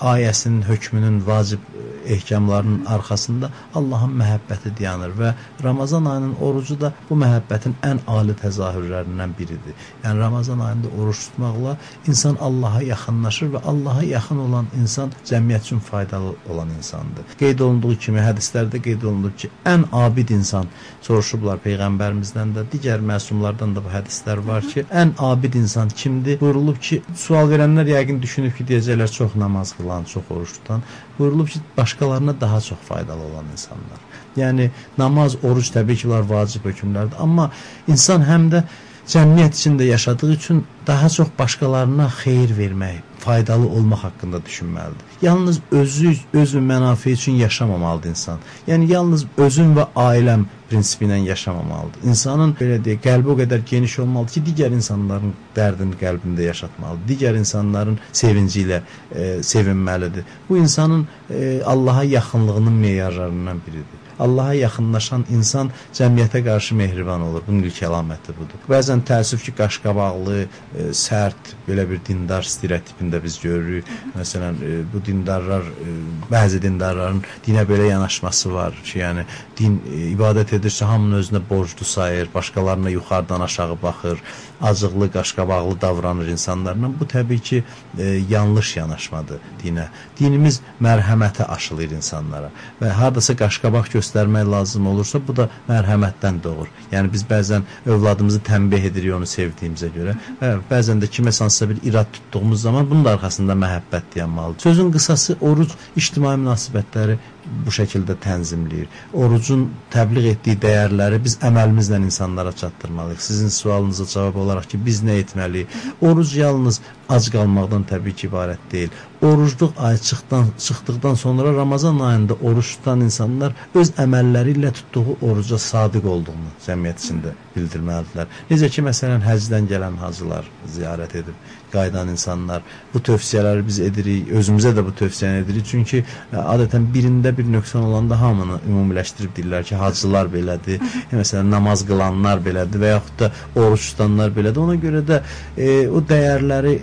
ayəsinin, hökmünün vacib ehkamlarının arxasında Allahın məhəbbəti dayanır və Ramazan ayının orucu da bu məhəbbətin ən ali təzahürlərindən biridir. Yəni Ramazan ayında oruç tutmaqla insan Allaha yaxınlaşır və Allaha yaxın olan insan cəmiyyət üçün faydalı olan insandır. Qeyd olunduğu kimi hədislərdə qeyd olunur ki, ən abid insan soruşublar peyğəmbərimizdən də, digər məsumlardan da bu hədislər var ki, ən abid insan kimdir? Buyurulub ki, sual verənlər yəqin düşünüb ki, deyəcəklər çox namaz qılan, çox oruç tutan. Buyurulub ki, başqalarına daha çox faydalı olan insanlar. Yəni namaz, oruc təbii ki, var vacib hökmlərdir, amma insan həm də cəmiyyət içində yaşadığı üçün daha çox başqalarına xeyir vermək, faydalı olmaq haqqında düşünməlidir. Yalnız özü, özü mənafe üçün yaşamamalıdır insan. Yəni yalnız özüm və ailəm prinsipi ilə yaşamamalıdır. İnsanın belə deyək, qəlbi o qədər geniş olmalıdır ki, digər insanların dərdini qəlbində yaşatmalıdır. Digər insanların sevinci ilə e, sevinməlidir. Bu insanın e, Allaha yaxınlığının meyarlarından biridir. Allaha yaxınlaşan insan cəmiyyətə qarşı mehriban olur. Bunun ilk əlaməti budur. Bəzən təəssüf ki, qaşqabaqlı, e, sərt, belə bir dindar stereotipində biz görürük. Məsələn, e, bu dindarlar, e, bəzi dindarların dinə belə yanaşması var ki, yəni din e, ibadət edirsə hamının özünə borclu sayır, başqalarına yuxarıdan aşağı baxır, acıqlı, qaşqabaqlı davranır insanlarla. Bu təbii ki, e, yanlış yanaşmadır dinə. Dinimiz mərhəmətə aşılayır insanlara və hardasa qaşqabaq göstərmək lazım olursa, bu da mərhəmətdən doğur. Yəni biz bəzən övladımızı tənbih edirik onu sevdiyimizə görə və bəzən də kimə hansısa bir irad tutduğumuz zaman bunun arxasında məhəbbət dayanmalıdır. Sözün qısası oruc ictimai münasibətləri bu şəkildə tənzimləyir. Orucun təbliğ etdiyi dəyərləri biz əməlimizlə insanlara çatdırmalıyıq. Sizin sualınıza cavab olaraq ki, biz nə etməliyik? Oruc yalnız ac qalmaqdan təbii ki, ibarət deyil. Orucluq ay çıxdan, çıxdıqdan sonra Ramazan ayında oruç tutan insanlar öz əməlləri ilə tutduğu oruca sadiq olduğunu cəmiyyət içində bildirməlidirlər. Necə ki, məsələn, həcdən gələn hacılar ziyarət edib qayıdan insanlar. Bu tövsiyələri biz edirik, özümüzə də bu tövsiyəni edirik. Çünki ə, adətən birində bir nöqsan olanda hamını ümumiləşdirib deyirlər ki, hacılar belədir, məsələn namaz qılanlar belədir və yaxud da oruç tutanlar belədir. Ona görə də e, o dəyərləri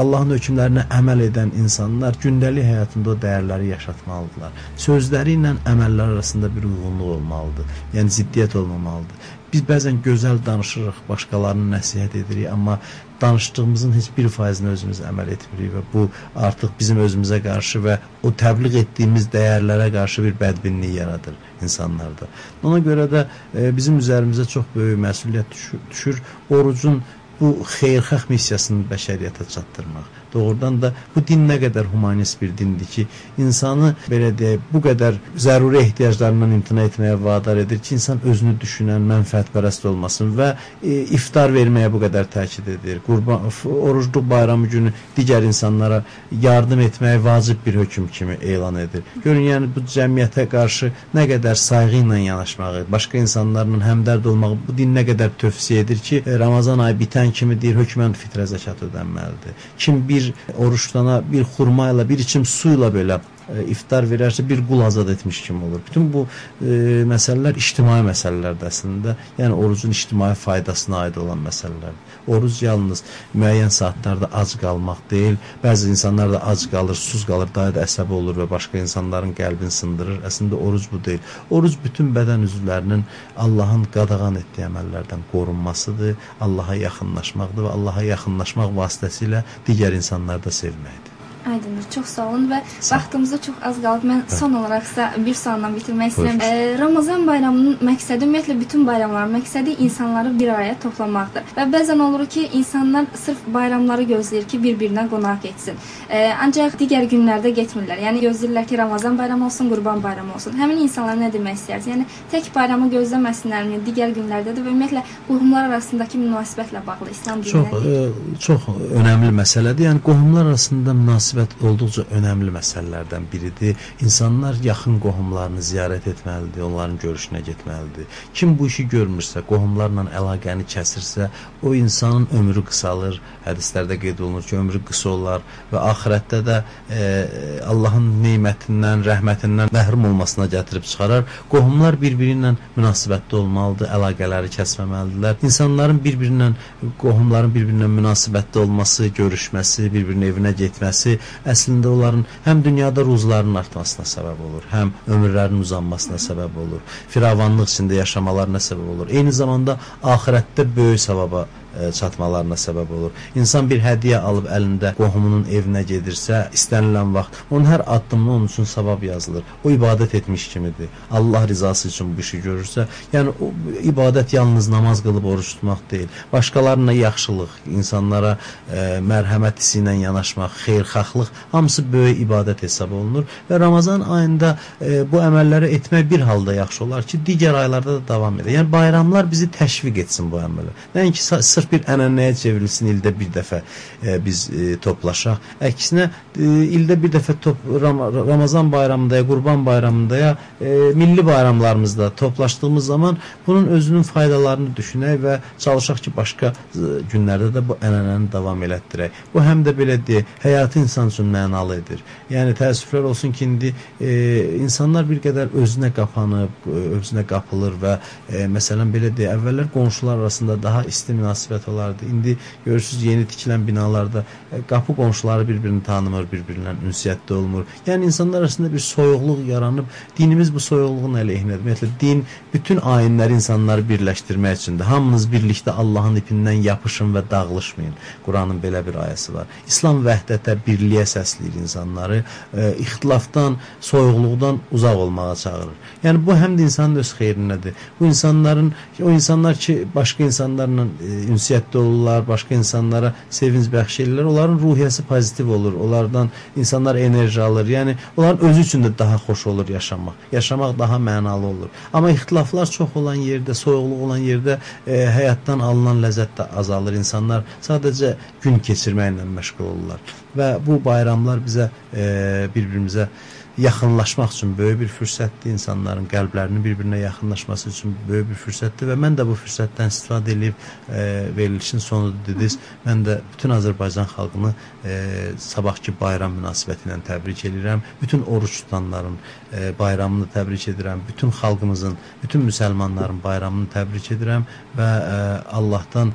Allahın hökmlərinə əməl edən insanlar gündəlik həyatında o dəyərləri yaşatmalıdırlar. Sözləri ilə əməllər arasında bir uyğunluq olmalıdır. Yəni ziddiyyət olmamalıdır. Biz bəzən gözəl danışırıq, başqalarına nəsihət edirik, amma danışdığımızın heç bir faizini özümüz əməl etmirik və bu artıq bizim özümüzə qarşı və o təbliğ etdiyimiz dəyərlərə qarşı bir bədbinlik yaradır insanlarda. Ona görə də e, bizim üzərimizə çox böyük məsuliyyət düşür. düşür. Orucun bu xeyirxah missiyasını bəşəriyyətə çatdırmaq. Doğrudan da bu din nə qədər humanist bir dindir ki, insanı belə deyək, bu qədər zəruri ehtiyaclarından imtina etməyə vadar edir ki, insan özünü düşünən, mənfəətpərəst olmasın və e, iftar verməyə bu qədər təkid edir. Qurban orucluq bayramı günü digər insanlara yardım etməyə vacib bir hökm kimi elan edir. Görün, yəni bu cəmiyyətə qarşı nə qədər sayğı ilə yanaşmağı, başqa insanlarla həmdərd olmağı bu din nə qədər tövsiyə edir ki, Ramazan ayı bitən kimi deyir, hökmən fitrə zəkat ödənməlidir. Kim bir oruç tutana bir xurma ilə, bir içim su ilə belə e, iftar verərsə bir qul azad etmiş kimi olur. Bütün bu e, məsələlər ictimai məsələlərdir əslində. Yəni orucun ictimai faydasına aid olan məsələlərdir. Oruc yalnız müəyyən saatlarda ac qalmaq deyil. Bəzi insanlar da ac qalır, susuz qalır, daha da əsəbi olur və başqa insanların qəlbini sındırır. Əslində oruc bu deyil. Oruc bütün bədən üzvlərinin Allahın qadağan etdiyi əməllərdən qorunmasıdır, Allaha yaxınlaşmaqdır və Allaha yaxınlaşmaq vasitəsilə digər insanları da sevməkdir. Aydındır. Çox sağ olun və vaxtımızda çox az qalıb. Mən son olaraq sizə bir sualla bitirmək istəyirəm. E, Ramazan bayramının məqsədi ümumiyyətlə bütün bayramların məqsədi insanları bir araya toplamaqdır. Və bəzən olur ki, insanlar sırf bayramları gözləyir ki, bir-birinə qonaq getsin. E, ancaq digər günlərdə getmirlər. Yəni gözləyirlər ki, Ramazan bayramı olsun, Qurban bayramı olsun. Həmin insanlara nə demək istəyirsiniz? Yəni tək bayramı gözləməsinlərmi, digər günlərdə də və ümumiyyətlə qohumlar arasındakı münasibətlə bağlı İslam dininə. Çox e, çox önəmli məsələdir. Yəni qohumlar arasında münasibət münasibət olduqca önəmli məsələlərdən biridir. İnsanlar yaxın qohumlarını ziyarət etməlidir, onların görüşünə getməlidir. Kim bu işi görmürsə, qohumlarla əlaqəni kəsirsə, o insanın ömrü qısalır. Hədislərdə qeyd olunur ki, ömrü qısa olar və axirətdə də e, Allahın nemətindən, rəhmətindən məhrum olmasına gətirib çıxarar. Qohumlar bir-biri ilə münasibətli olmalıdır, əlaqələri kəsməməlidirlər. İnsanların bir-birindən, qohumların bir-birinə münasibətli olması, görüşməsi, bir-birinin evinə getməsi əslində onların həm dünyada ruzlarının artmasına səbəb olur, həm ömürlərinin uzanmasına səbəb olur, firavanlıq içində yaşamalarına səbəb olur. Eyni zamanda axirətdə böyük savaba çatmalarına səbəb olur. İnsan bir hədiyyə alıb əlində qohumunun evinə gedirsə, istənilən vaxt onun hər addımında onun üçün savab yazılır. O ibadət etmiş kimidir. Allah rizası üçün bu işi görürsə, yəni o ibadət yalnız namaz qılıb oruç tutmaq deyil. Başqalarına yaxşılıq, insanlara e, mərhəmət hissi ilə yanaşmaq, xeyirxahlıq hamısı böyük ibadət hesab olunur və Ramazan ayında e, bu əməlləri etmək bir halda yaxşı olar ki, digər aylarda da davam edə. Yəni bayramlar bizi təşviq etsin bu əmələ. Nəinki sırf bir ənənəyə çevrilsin ildə bir dəfə e, biz e, toplaşaq. Əksinə e, ildə bir dəfə top, Ram Ramazan bayramında ya Qurban bayramında ya e, milli bayramlarımızda toplaşdığımız zaman bunun özünün faydalarını düşünək və çalışaq ki, başqa e, günlərdə də bu ənənəni davam elətdirək. Bu həm də belə deyək, həyatı insan üçün mənalı edir. Yəni təəssüflər olsun ki, indi e, insanlar bir qədər özünə qapanıb, e, özünə qapılır və e, məsələn belə deyək, əvvəllər qonşular arasında daha isti münasibət münasibət olardı. İndi görürsüz yeni tikilən binalarda e, qapı qonşuları bir-birini tanımır, bir-birindən ünsiyyətdə olmur. Yəni insanlar arasında bir soyuqluq yaranıb, dinimiz bu soyuqluğun əleyhinədir. Ümumiyyətlə din bütün ayinləri insanları birləşdirmək üçündür. Hamınız birlikdə Allahın ipindən yapışın və dağılışmayın. Quranın belə bir ayəsi var. İslam vəhdətə, birliyə səsləyir insanları, e, ixtilafdan, soyuqluqdan uzaq olmağa çağırır. Yəni bu həm də insanın öz xeyrinədir. Bu insanların o insanlar ki, başqa insanlarla e, ünsiyyətdə olurlar, başqa insanlara sevinc bəxş edirlər. Onların ruhiyyəsi pozitiv olur. Onlardan insanlar enerji alır. Yəni onların özü üçün də daha xoş olur yaşamaq. Yaşamaq daha mənalı olur. Amma ixtilaflar çox olan yerdə, soyuqluq olan yerdə e, həyatdan alınan ləzzət də azalır. İnsanlar sadəcə gün keçirməklə məşğul olurlar. Və bu bayramlar bizə e, bir-birimizə yaxınlaşmaq üçün böyük bir fürsətdir, insanların qəlblərinin bir-birinə yaxınlaşması üçün böyük bir fürsətdir və mən də bu fürsətdən istifadə edib e, verilişin sonu dediniz. Mən də bütün Azərbaycan xalqını e, sabahki bayram münasibəti ilə təbrik edirəm. Bütün oruç tutanların e, bayramını təbrik edirəm. Bütün xalqımızın, bütün müsəlmanların bayramını təbrik edirəm və e, Allahdan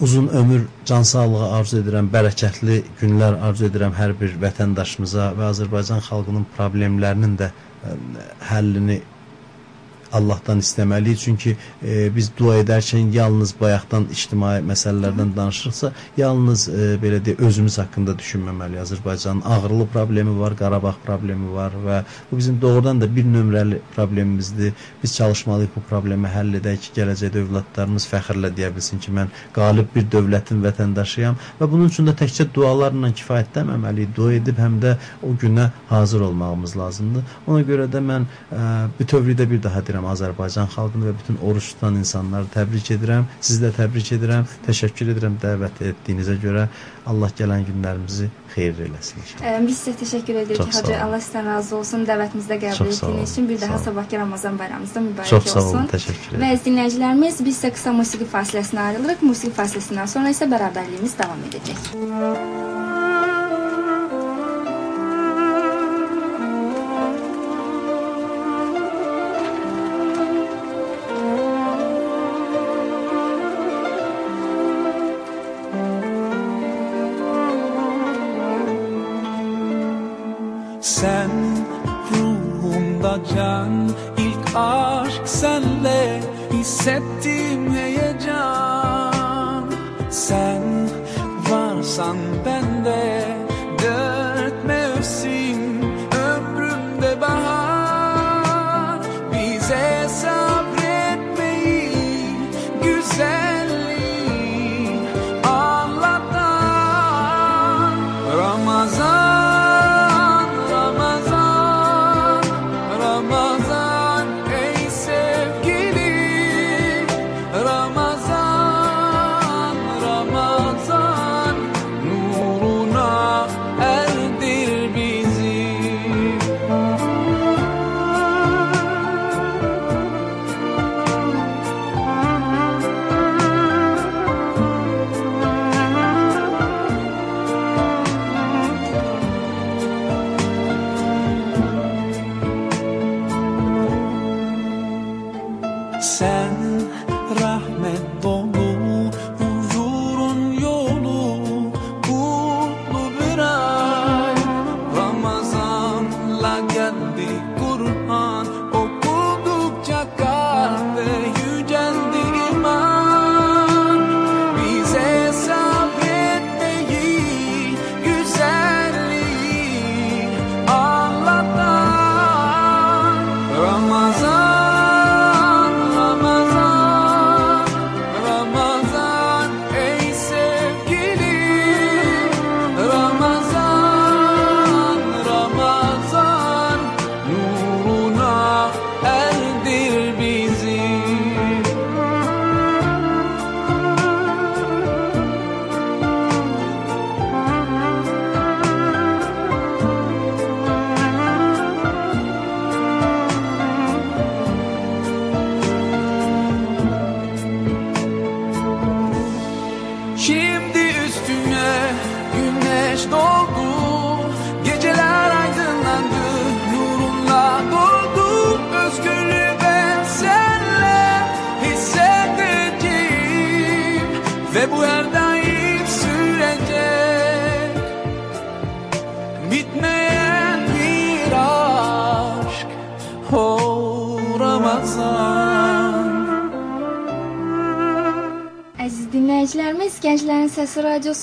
uzun ömür, can sağlığı arzu edirəm, bərəkətli günlər arzu edirəm hər bir vətəndaşımıza və Azərbaycan xalqının problemlərinin də həllini Allahdan istəməliyik. Çünki e, biz dua edərkən yalnız bayaqdan ictimai məsələlərdən danışırıqsa, yalnız e, belə deyə özümüz haqqında düşünməməliyik. Azərbaycanın ağrılı problemi var, Qarabağ problemi var və bu bizim doğrudan da bir nömrəli problemimizdir. Biz çalışmalıyıq bu problemi həll edək ki, gələcəkdə övladlarımız fəxrlə deyə bilsin ki, mən qalib bir dövlətin vətəndaşıyam və bunun üçün də təkcə dualarla kifayətlənməməliyik. Dua edib həm də o günə hazır olmağımız lazımdır. Ona görə də mən ə, bütövlükdə bir daha deyirəm edirəm Azərbaycan xalqını və bütün oruç tutan insanları təbrik edirəm. Sizi də təbrik edirəm. Təşəkkür edirəm dəvət etdiyinizə görə. Allah gələn günlərimizi xeyirli eləsin inşallah. Biz sizə təşəkkür edirik Hacı. Allah sizdən razı olsun. Dəvətimizi qəbul etdiyiniz üçün bir daha sabahki Ramazan bayramınız da mübarək Çox sağ olsun. olun. Təşəkkür Və edirəm. əziz dinləyicilərimiz, biz isə qısa musiqi fasiləsinə ayrılırıq. Musiqi fasiləsindən sonra isə bərabərliyimiz davam edəcək. Sen ruhumda can ilk aşk senle hissettim heyecan. Sen varsan bende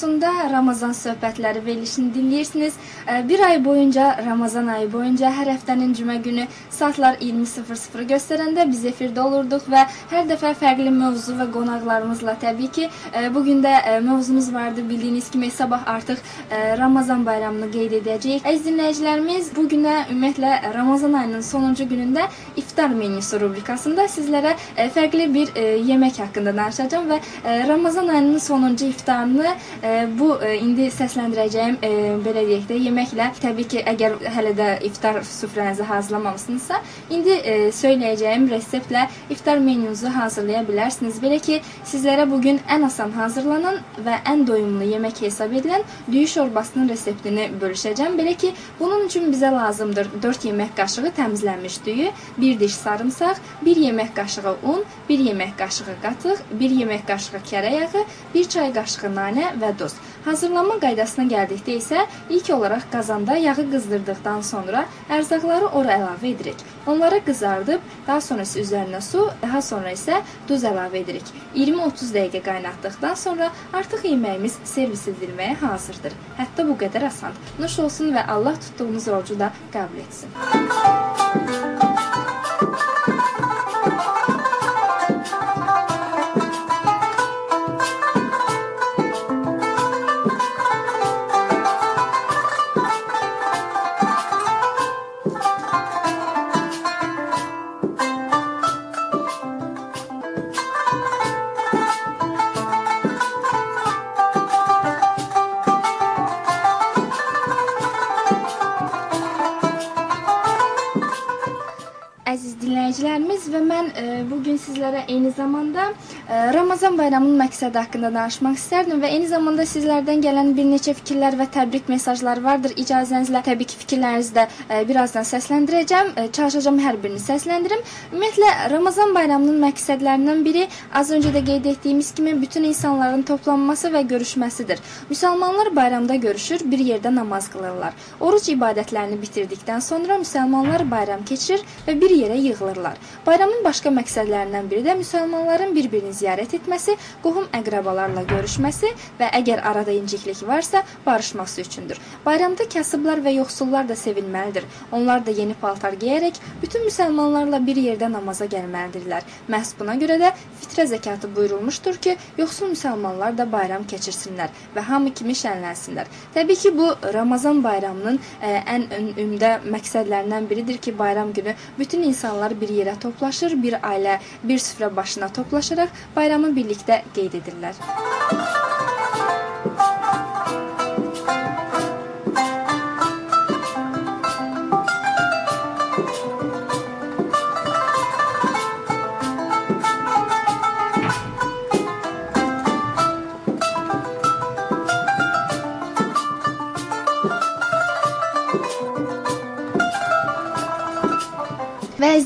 Radiosunda Ramazan söhbətləri verilişini dinləyirsiniz. Bir ay boyunca, Ramazan ayı boyunca hər həftənin cümə günü saatlar 20:00 göstərəndə biz efirdə olurduq və hər dəfə fərqli mövzu və qonaqlarımızla təbii ki, bu gün də mövzumuz vardı. Bildiyiniz kimi sabah artıq Ramazan bayramını qeyd edəcəyik. Əziz dinləyicilərimiz, bu günə ümumiyyətlə Ramazan ayının sonuncu günündə iftar menüsü rubrikasında sizlərə fərqli bir yemək haqqında danışacağam və Ramazan ayının sonu sonuncu iftarını e, bu e, indi səsləndirəcəyim e, belə deyək də yeməklə təbii ki, əgər hələ də iftar süfrənizi hazırlamamısınızsa, indi e, söyləyəcəyim reseptlə iftar menyunuzu hazırlaya bilərsiniz. Belə ki, sizlərə bu gün ən asan hazırlanan və ən doyumlu yemək hesab edilən düyü şorbasının reseptini bölüşəcəm. Belə ki, bunun üçün bizə lazımdır 4 yemək qaşığı təmizlənmiş düyü, 1 diş sarımsaq, 1 yemək qaşığı un, 1 yemək qaşığı qatıq, 1 yemək qaşığı kərə yağı, 1 çay qaşığı nanə və duz. Hazırlanma qaydasına gəldikdə isə ilk olaraq qazanda yağı qızdırdıqdan sonra ərzaqları ora əlavə edirik. Onları qızardıb, daha sonra isə üzərinə su, daha sonra isə duz əlavə edirik. 20-30 dəqiqə qaynatdıqdan sonra artıq yeməyimiz servis edilməyə hazırdır. Hətta bu qədər asan. Nuş olsun və Allah tutduğunuz orucu da qəbul etsin. Əziz Ramazan bayramının məqsədi haqqında danışmaq istərdim və eyni zamanda sizlərdən gələn bir neçə fikirlər və təbrik mesajları vardır. İcazənizlə təbii ki, fikirlərinizi də e, birazdan səsləndirəcəm. E, çalışacağam hər birini səsləndirim. Ümumiyyətlə Ramazan bayramının məqsədlərindən biri az öncə də qeyd etdiyimiz kimi bütün insanların toplanması və görüşməsidir. Müsəlmanlar bayramda görüşür, bir yerdə namaz qılırlar. Oruc ibadətlərini bitirdikdən sonra müsəlmanlar bayram keçirir və bir yerə yığılırlar. Bayramın başqa məqsədlərindən biri də müsəlmanların bir-birini ziyarət etməsi, qohum əqrabalarla görüşməsi və əgər arada inciklik varsa, barışması üçündür. Bayramda kasıblar və yoxsullar da sevinməlidir. Onlar da yeni paltar geyərək bütün müsəlmanlarla bir yerdə namaza gəlməlidirlər. Məhz buna görə də fitrə zəkatı buyurulmuşdur ki, yoxsul müsəlmanlar da bayram keçirsinlər və hamı kimi şənlənsinlər. Təbii ki, bu Ramazan bayramının ə, ən ümdə məqsədlərindən biridir ki, bayram günü bütün insanlar bir yerə toplaşır, bir ailə bir süfrə başına toplaşaraq bayramı birlikdə qeyd.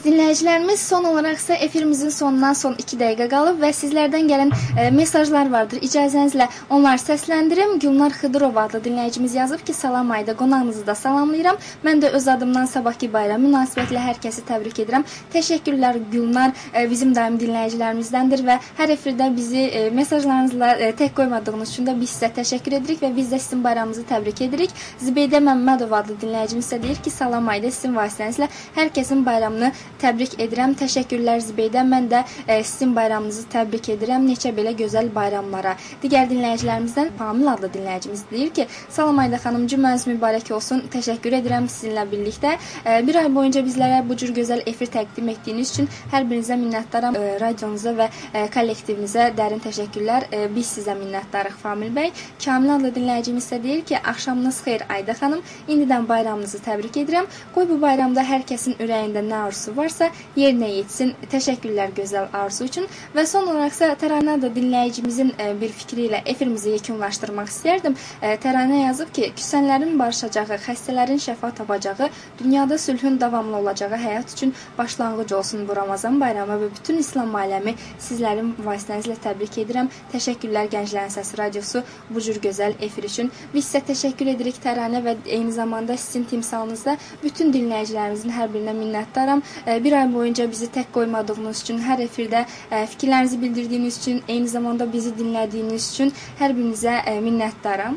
Dinləyicilərimiz, son olaraq isə efirimizin sonuna son 2 dəqiqə qalıb və sizlərdən gələn e, mesajlar vardır. İcazənizlə onları səsləndirim. Gülnar Xıdırova adlı dinləyicimiz yazıb ki, salam ayda qonağınızı da salamlayıram. Mən də öz adımdan sabahki bayram münasibətilə hər kəsi təbrik edirəm. Təşəkkürlər Gülnar, e, bizim daimi dinləyicilərimizdəndir və hər efirdə bizi e, mesajlarınızla e, tək qoymadığınız üçün də biz sizə təşəkkür edirik və biz də sizin bayramınızı təbrik edirik. Zibeydə Məmmədova adlı dinləyicimiz isə deyir ki, salam ayda sizin vasitənizlə hər kəsin bayramını təbrik edirəm. Təşəkkürlər Zibeydə. Mən də e, sizin bayramınızı təbrik edirəm. Neçə belə gözəl bayramlara. Digər dinləyicilərimizdən Pamil adlı dinləyicimiz deyir ki, "Salam Ayda xanım, cümləniz mübarək olsun. Təşəkkür edirəm sizinlə birlikdə. E, bir ay boyunca bizlərə bu cür gözəl efir təqdim etdiyiniz üçün hər birinizə minnətdaram. E, radionuza və e, kollektivinizə dərin təşəkkürlər. E, biz sizə minnətdarıq Famil bəy. Kamil adlı dinləyicimiz isə deyir ki, "Axşamınız xeyir Ayda xanım. İndidən bayramınızı təbrik edirəm. Qoy bu bayramda hər kəsin ürəyində nə arzusu varsa yerinə yetsin. Təşəkkürlər gözəl arzu üçün və son olaraq isə Təranə da dinləyicimizin e, bir fikri ilə efirimizi yekunlaşdırmaq istərdim. E, Təranə yazıb ki, küsənlərin barışacağı, xəstələrin şəfa tapacağı, dünyada sülhün davamlı olacağı həyat üçün başlanğıc olsun bu Ramazan bayramı və bütün İslam aləmi sizlərin vasitənizlə təbrik edirəm. Təşəkkürlər Gənclərin Səsi radiosu bu cür gözəl efir üçün. Biz sizə təşəkkür edirik Təranə və eyni zamanda sizin timsalınızda bütün dinləyicilərimizin hər birinə minnətdaram. Bir ay boyunca bizi tək qoymadığınız üçün, hər efirdə fikirlərinizi bildirdiyiniz üçün, eyni zamanda bizi dinlədiyiniz üçün hər birinizə minnətdaram.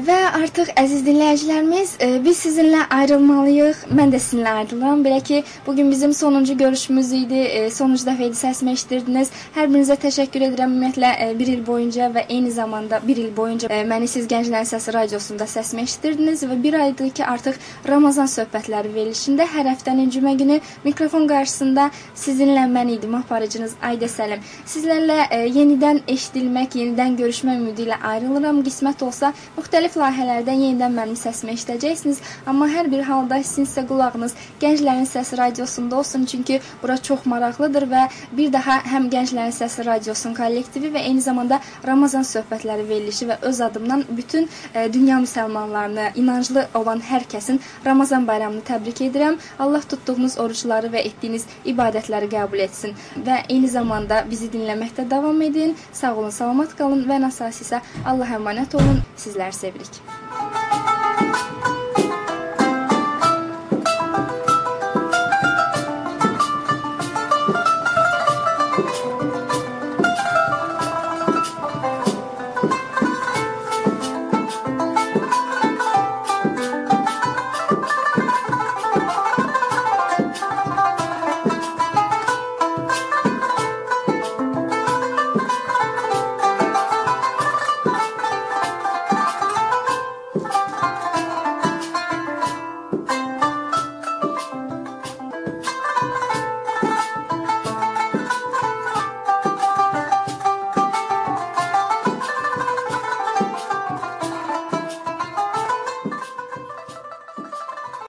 Artıq əziz dinləyicilərimiz, e, biz sizinlə ayrılmalıyıq. Mən də sizinlə ayrılıram. Belə ki, bu gün bizim sonuncu görüşümüz idi. E, sonuncu dəfə idi səsimi eşitdirdiniz. Hər birinizə təşəkkür edirəm. Ümumiyyətlə e, bir il boyunca və eyni zamanda bir il boyunca e, məni siz Gənclərin Səsi radiosunda səsimi eşitdirdiniz və bir aydır ki, artıq Ramazan söhbətləri verilişində hər həftənin cümə günü mikrofon qarşısında sizinlə mən idim aparıcınız Aydə Səlim. Sizlərlə e, yenidən eşidilmək, yenidən görüşmək ümidi ilə ayrılıram. Qismət olsa müxtəlif layihələrdən yenidən mənim səsimi eşidəcəksiniz, amma hər bir halda sizin isə qulağınız Gənclərin Səsi radiosunda olsun, çünki bura çox maraqlıdır və bir daha həm Gənclərin Səsi radiosunun kollektivi və eyni zamanda Ramazan söhbətləri verilişi və öz adımdan bütün e, dünya müsəlmanlarını, inanclı olan hər kəsin Ramazan bayramını təbrik edirəm. Allah tutduğunuz orucları və etdiyiniz ibadətləri qəbul etsin və eyni zamanda bizi dinləməkdə davam edin. Sağ olun, salamat qalın və ən əsası isə Allah əmanət olun. Sizləri благодарность.